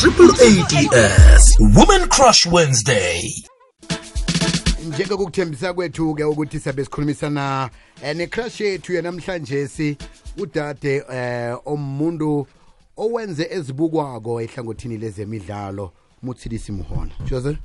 Triple ADS Women Crush Wednesday. njengokukuthembisa kwethu ke ukuthi sabe sikhulumisana eh, necrush yethu yanamhlanje si udade eh omuntu owenze ezibukwako ehlangothini lezemidlalo muthilisi muhona Jose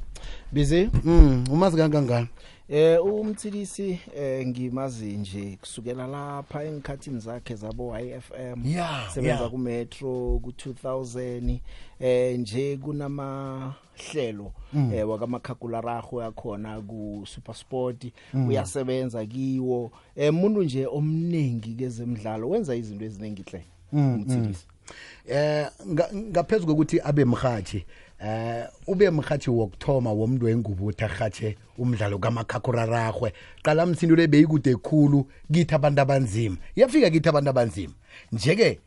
Busy? Mm umazi kangangani? Eh umthilisi eh ngimazi nje kusukela lapha engikhathini zakhe zabo YFM Yeah, sebenza yeah. ku Metro ku 2000 eh nje kunama hlelo Mm. eh wakamakhakularaho yakhona ku SuperSport Mm. uyasebenza kiwo. Eh umuntu nje omningi kezemidlalo wenza izinto eziningi hle Mm, umthilisi. Eh nga- ngaphezulu kokuthi abe mhathi eh ube mhathi wokuthoma womuntu wengubo uthi arhatshe umdlalo kamakhakhurararhwe qala msindo le beyikude khulu kithi abantu abanzima. Iyafika kithi abantu abanzima. Nje-ke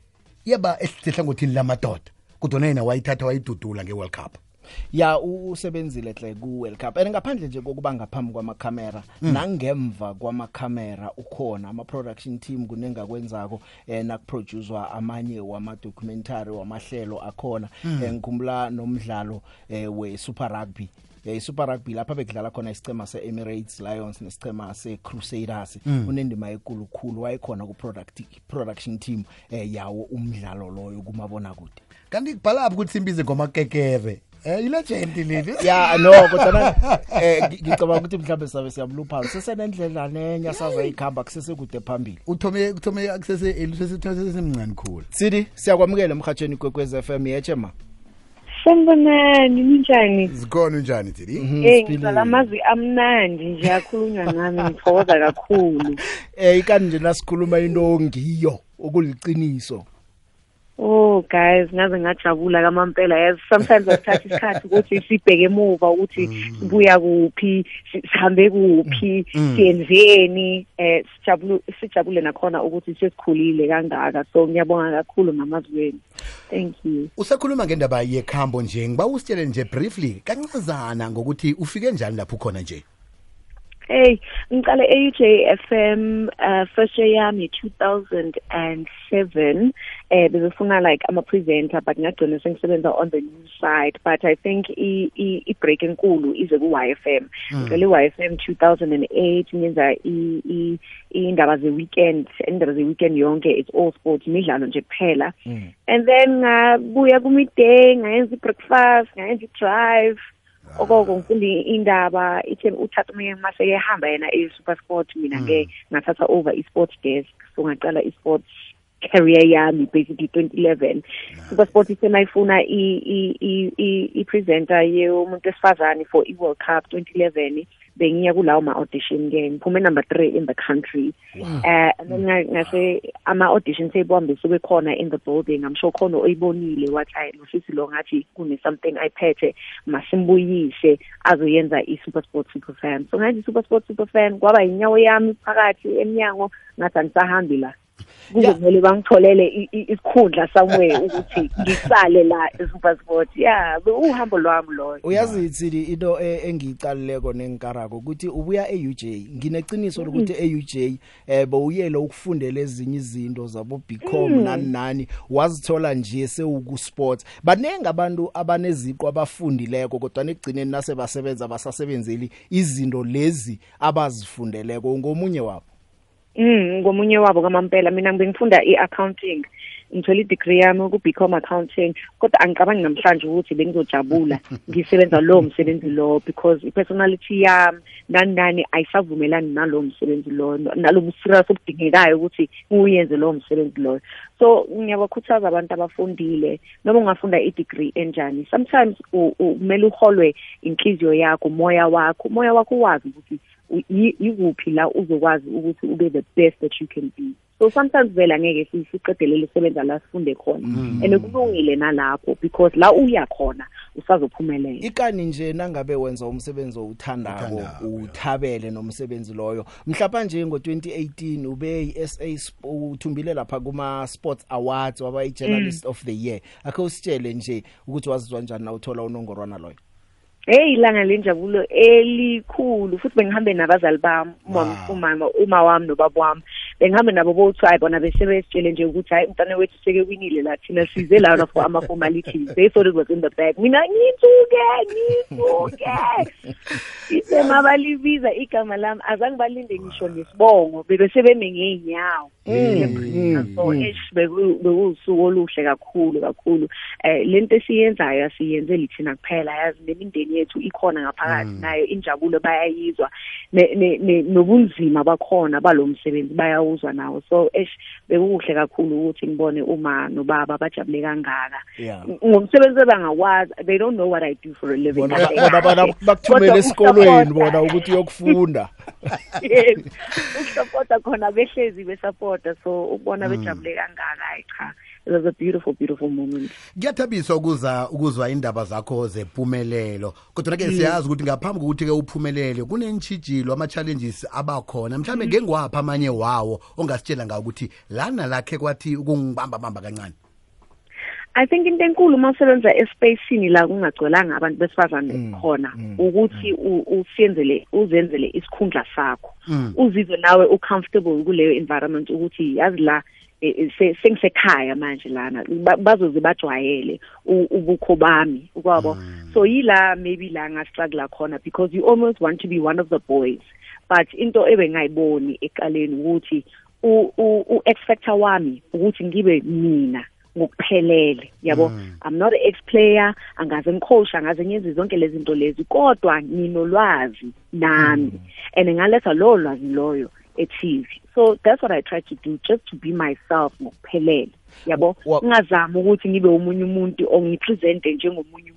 iyaba esihlangothini lamadoda kodwa yena wayithatha wayidudula nge-world cup ya usebenzile hle ku World Cup and ngaphandle nje kokuba ngaphambi kwamakhamera Mm. nangemva kwamakhamera ukhona ama production team kunengakwenzako um eh nakuproducewa amanye wama documentary wamahlelo akhona Mm. eh, ngikhumbula nomdlalo eh we Super Rugby i-super Rugby lapha bekudlala khona isicema seEmirates Lions nesicema seCrusaders Mm. unendima ekulukhulu wayekhona ku-production team eh yawo umdlalo loyo kumabonakude kanti kubhalaphi ukuthi simbize ngomakekere um ilegend leli. Ya no kodwa eh ngi- ngicabanga ukuthi mhlawumbe sabe siyamluphala sesenendlela nenye sazoyikhamba kusesekude phambili. Uthome uthome akusese-sesemncane khulu. Sidi siyakwamukela emhathweni kwekwez m yeche ma? Sanibonani ninjani? zikhona unjani thidi Eh ngizala amazwi amnandi nje akhulunywa nami ngithokoza kakhulu. eh ikani nje nasikhuluma into ongiyo okuliqiniso Oh guys ngaze ngajabula kamampela yazi sometimes asithatha isikhathi ukuthi sibheke emuva ukuthi sibuya kuphi si- sihambe kuphi Mm. siyenzeni eh sijabule sijabule nakhona ukuthi sesikhulile kangaka so ngiyabonga kakhulu ngamazwi wenu. Thank you. usakhuluma ngendaba yekhambo nje ngiba usitshele nje briefly kancazana ngokuthi ufike njani lapho khona nje Hey, ngiqale e-UJ FM uh first year yami 2007 eh bezofuna like I'm a presenter but ngagcina sengisebenza on the news side but I think i i, i break enkulu ize ku YFM. Mm. Ngicele YFM 2008 ngenza i i indaba ze weekend indaba ze weekend yonke it's all sports imidlalo nje kuphela. And then ngabuya ku midday ngayenza i-breakfast ngayenza i-drive okoko ngifunda indaba ithe uthatha umunye mase ehamba yena e-super sport mina ke ngathatha over i-sports desk so ngaqala i-sports career yami basically 2011 super sport isenayifuna i-presenter yomuntu wesifazane for i-world cup 2011 bengiya kulawo ma-audition ke ngiphume number three in the country. Uh, and then nga- ngase ama-audition seyibambe sebekhona in the building i'm sure khona oyibonile wathi hayi lo sisi lo ngathi kune-something ayiphethe masimbuyise azoyenza i-super sport super fan. So ngathi i-super sport super fan kwaba yinyawo yami phakathi emnyango ngathi angisahambi la. Kuzokumele bangitholele i- i- isikhundla somewhere ukuthi ngisale la e-super sport ya uhambo lwami loyo. Uyazi itsidi into e- engiyicalileko nengikarako ukuthi ubuya e-UJ ngineqiniso lokuthi e-UJ eh bowuyele ukufundela ezinye izinto zabo BCom Mm. nani nani wazithola nje sewuku sports banenge abantu abaneziqo abafundileko kodwa nekugcineni nase basebenza basasebenzeli izinto lezi abazifundeleko. Ngomunye wabo? Mm ngomunye wabo kamampela. Mina bengifunda i-accounting. Ngithola i-degree yami ku-Bcom accounting. Kodwa angicabangi namhlanje ukuthi bengizojabula ngisebenza lowo msebenzi lo because i-personality yami nani nani ayisavumelani nalowo msebenzi lo nalobu serious obudingekayo ukuthi uyenze lowo msebenzi loyo so ngiyabakhuthaza abantu abafundile. Noma ungafunda i-degree enjani sometimes u- u- kumele uholwe inhliziyo yakho umoya wakho. Umoya wakho wazi ukuthi u- yi- yikuphi la uzokwazi ukuthi ube the best that you can be. So sometimes vele angeke si- siqedelele sebenza la sifunde khona. Mm. and kulungile nalapho because la uya khona usazophumelela. Ikani nje nangabe wenza umsebenzi owuthandako uthabele nomsebenzi loyo. Mhlapa nje ngo2018 ube iSA uthumbile lapha kuma Sports Awards waba i journalist of the year. Akhe usitshele nje ukuthi wazizwa njani na uthola unongorwana loyo? Hey ilanga lenjabulo elikhulu futhi bengihambe nabazali bami umama Wow. umama uma wami nobaba wami. Bengihambe nabo bothi hayi bona besebesitshele nje ukuthi hayi umntana wethu seke winile la thina size lana for ama formalities they thought it was in the bag. Mina ngithuke ngithuke. Ise mabalibiza igama lami. Azange balinde ngisho nesibongo bebesebeme ngeenyawo so eish beku- bekuwusuku oluhle kakhulu kakhulu. Eh lento esiyenzayo asiyenzeli thina kuphela yazi nemindeni yethu ikhona ngaphakathi nayo injabulo bayayizwa. Ne- ne- ne- nobunzima bakhona balomsebenzi bayawuzwa nawo. So eish bekukuhle kakhulu ukuthi ngibone uma nobaba bajabule kangaka. Yeah. ngomsebenzi abangakwazi they don't know what i do for a living. Bona Kahle bona kahle. bona bakuthumele Kodwa esikolweni ukusapota- bona ukuthi uyokufunda. Yes. Ukusapota khona behlezi besapota so ukubona bejabule kangaka hayi cha it was a beautiful beautiful moment. Kuyathabisa ukuza ukuzwa indaba zakho zempumelelo kodwa ke siyazi ukuthi ngaphambi kokuthi ke uphumelele kunentshijilo ama-challenges abakhona. Mhlawumbe ngengwaphi amanye wawo ongasitshela ngawo ukuthi lana lakhe kwathi ukungibamba-bamba kancane? I think into enkulu uma usebenza espacini la kungagcwelanga abantu besifazane khona ukuthi u- usenzele uzenzele isikhundla sakho. Uzizwe nawe ucomfortable kuleyo environment ukuthi yazi la eh, eh, se- sengisekhaya manje lana Ba- bazoze bajwayele u- ubukho bami ukwabo. So yila maybe la ngastruggle khona because you almost want to be one of the boys. But into ebengayiboni eqaleni ukuthi u- u u- expector wami ukuthi ngibe mina ngokuphelele yabo? I'm not an ex player angaze ngikhosha angaze ngenze zonke lezi zinto lezi kodwa nginolwazi nami. And ngaletha lo lwazi loyo. e-TV so that's what i try to do just to be myself ngokuphelele. Yabo ngingazami ukuthi ngibe umunye umuntu ongipresente njengomunye umuntu.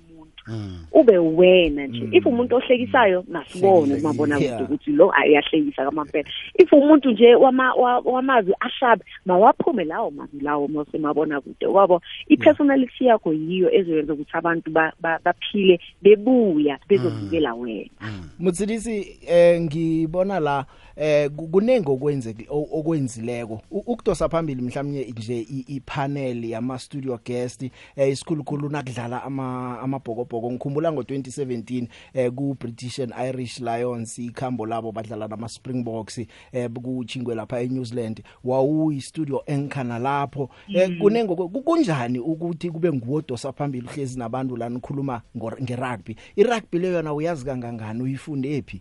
Ube wena nje. If umuntu ohlekisayo masibone kumabona ukuthi lo ayahlekisa kwamampela if umuntu nje wama- wa- wamazwi ashabe mawaphume lawo mazwi lawo mose mabona kude. Kwabo i-personality yakho yiyo ezoyenza ukuthi abantu ba- ba- baphile bebuya bezobukela wena. Mutsidisi eh ngibona la eh ku- kunenge okwenzeki o- okwenzileko. U- ukudosa phambili mhlawumnye nje i- ipanel yama studio guest eh isikhulukhulu nakudlala ama amabhokobhoko. Ngikhumbula ngo2017 eh ku British and Irish Lions ikhambo labo badlala nama Springboks eh kuchingwe lapha eNew Zealand wawu studio enkhana lapho eh kunenge okwe- ku- kunjani ukuthi kube nguwodosa phambili uhlezi nabantu la nikhuluma ngo- ngerugby? Irugby leyo yona uyazi kangangani? Uyifunde phi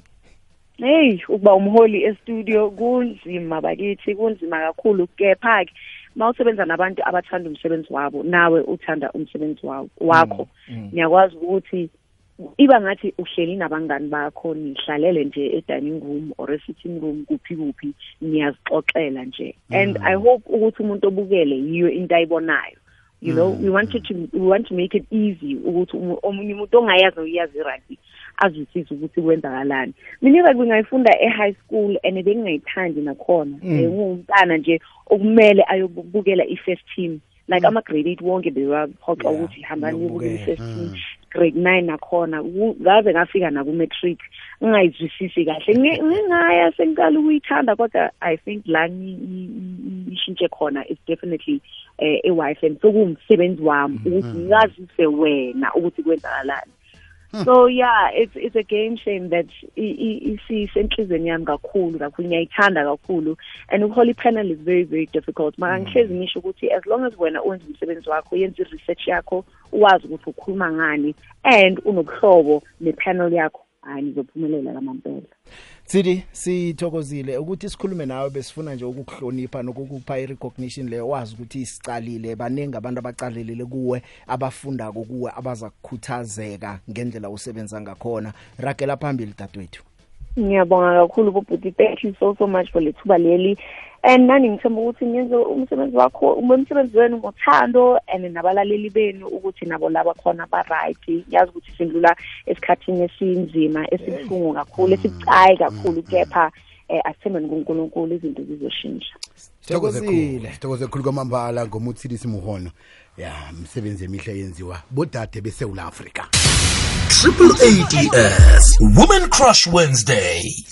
hey ukuba umholi e-studio kunzima bakithi kunzima kakhulu. Kepha-ke ma usebenza nabantu abathanda umsebenzi wabo nawe uthanda umsebenzi wawo wakho. Ngiyakwazi ukuthi iba ngathi uhleli nabangani bakho nihlalele nje e-dining room or e-sitting room kuphi kuphi niyazixoxela nje. And i hope ukuthi umuntu obukele yiyo into ayibonayo. You know we wanted to we want to make it easy ukuthi umu- omunye umuntu ongayazi uyazi i-rugby. Azwisise ukuthi kwenzakalani. Mina i-rugby ngayifunda e-high school and bengingayithandi nakhona. Ngumntana nje okumele ayobukela i-first team. Like ama-grade eight wonke bewaphoxa Yeah, ukuthi hambani uyobukela. niyobukela i-first team. Grade nine nakhona. Ku- ngaze ngafika naku-matric ngingayizwisisi kahle. Ngi- ngingaya sengiqala ukuyithanda kodwa i think la ngi- ngi- ngi- ishintshe khona is definitely eh e-wifi sokuwumsebenzi wami ukuthi ngazise wena ukuthi kwenzakalani. So yeah it's it's a game shame that i- i- isisenhlizweni yami kakhulu kakhulu ngiyayithanda kakhulu and uholy panel is very very difficult. Maka ngihlezi ngisho ukuthi as long as wena wenza umsebenzi wakho yenza i-research yakho uwazi ukuthi ukhuluma ngani and unobuhlobo ne-panel yakho. Hayi nizophumelela kamampela Sidi sithokozile ukuthi sikhulume nawe besifuna nje ukukuhlonipha nokukupha irecognition leyo wazi ukuthi isicalile. Baningi abantu abacalelele kuwe abafunda kuwe abaza kukhuthazeka ngendlela usebenza ngakhona. Ragela phambili dadwethu. Ngiyabonga kakhulu bobhuti. Thank you so so much for lethuba leli. And nani ngithemba ukuthi ngenze umsebenzi wakho umsebenzi wenu ngothando and nabalaleli benu ukuthi nabo laba khona ba-right. Yazi ukuthi sindlula esikhathini esinzima esibuhlungu kakhulu esibucayi kakhulu kepha um asithembeni kunkulunkulu izinto zizoshintsha. Sithokozile. sithokoze khulu kwamambala ngomuthilisi muhono. Ya msebenzi emihle yenziwa bodade besewula afrika. Triple ADS Woman Crush Wednesday.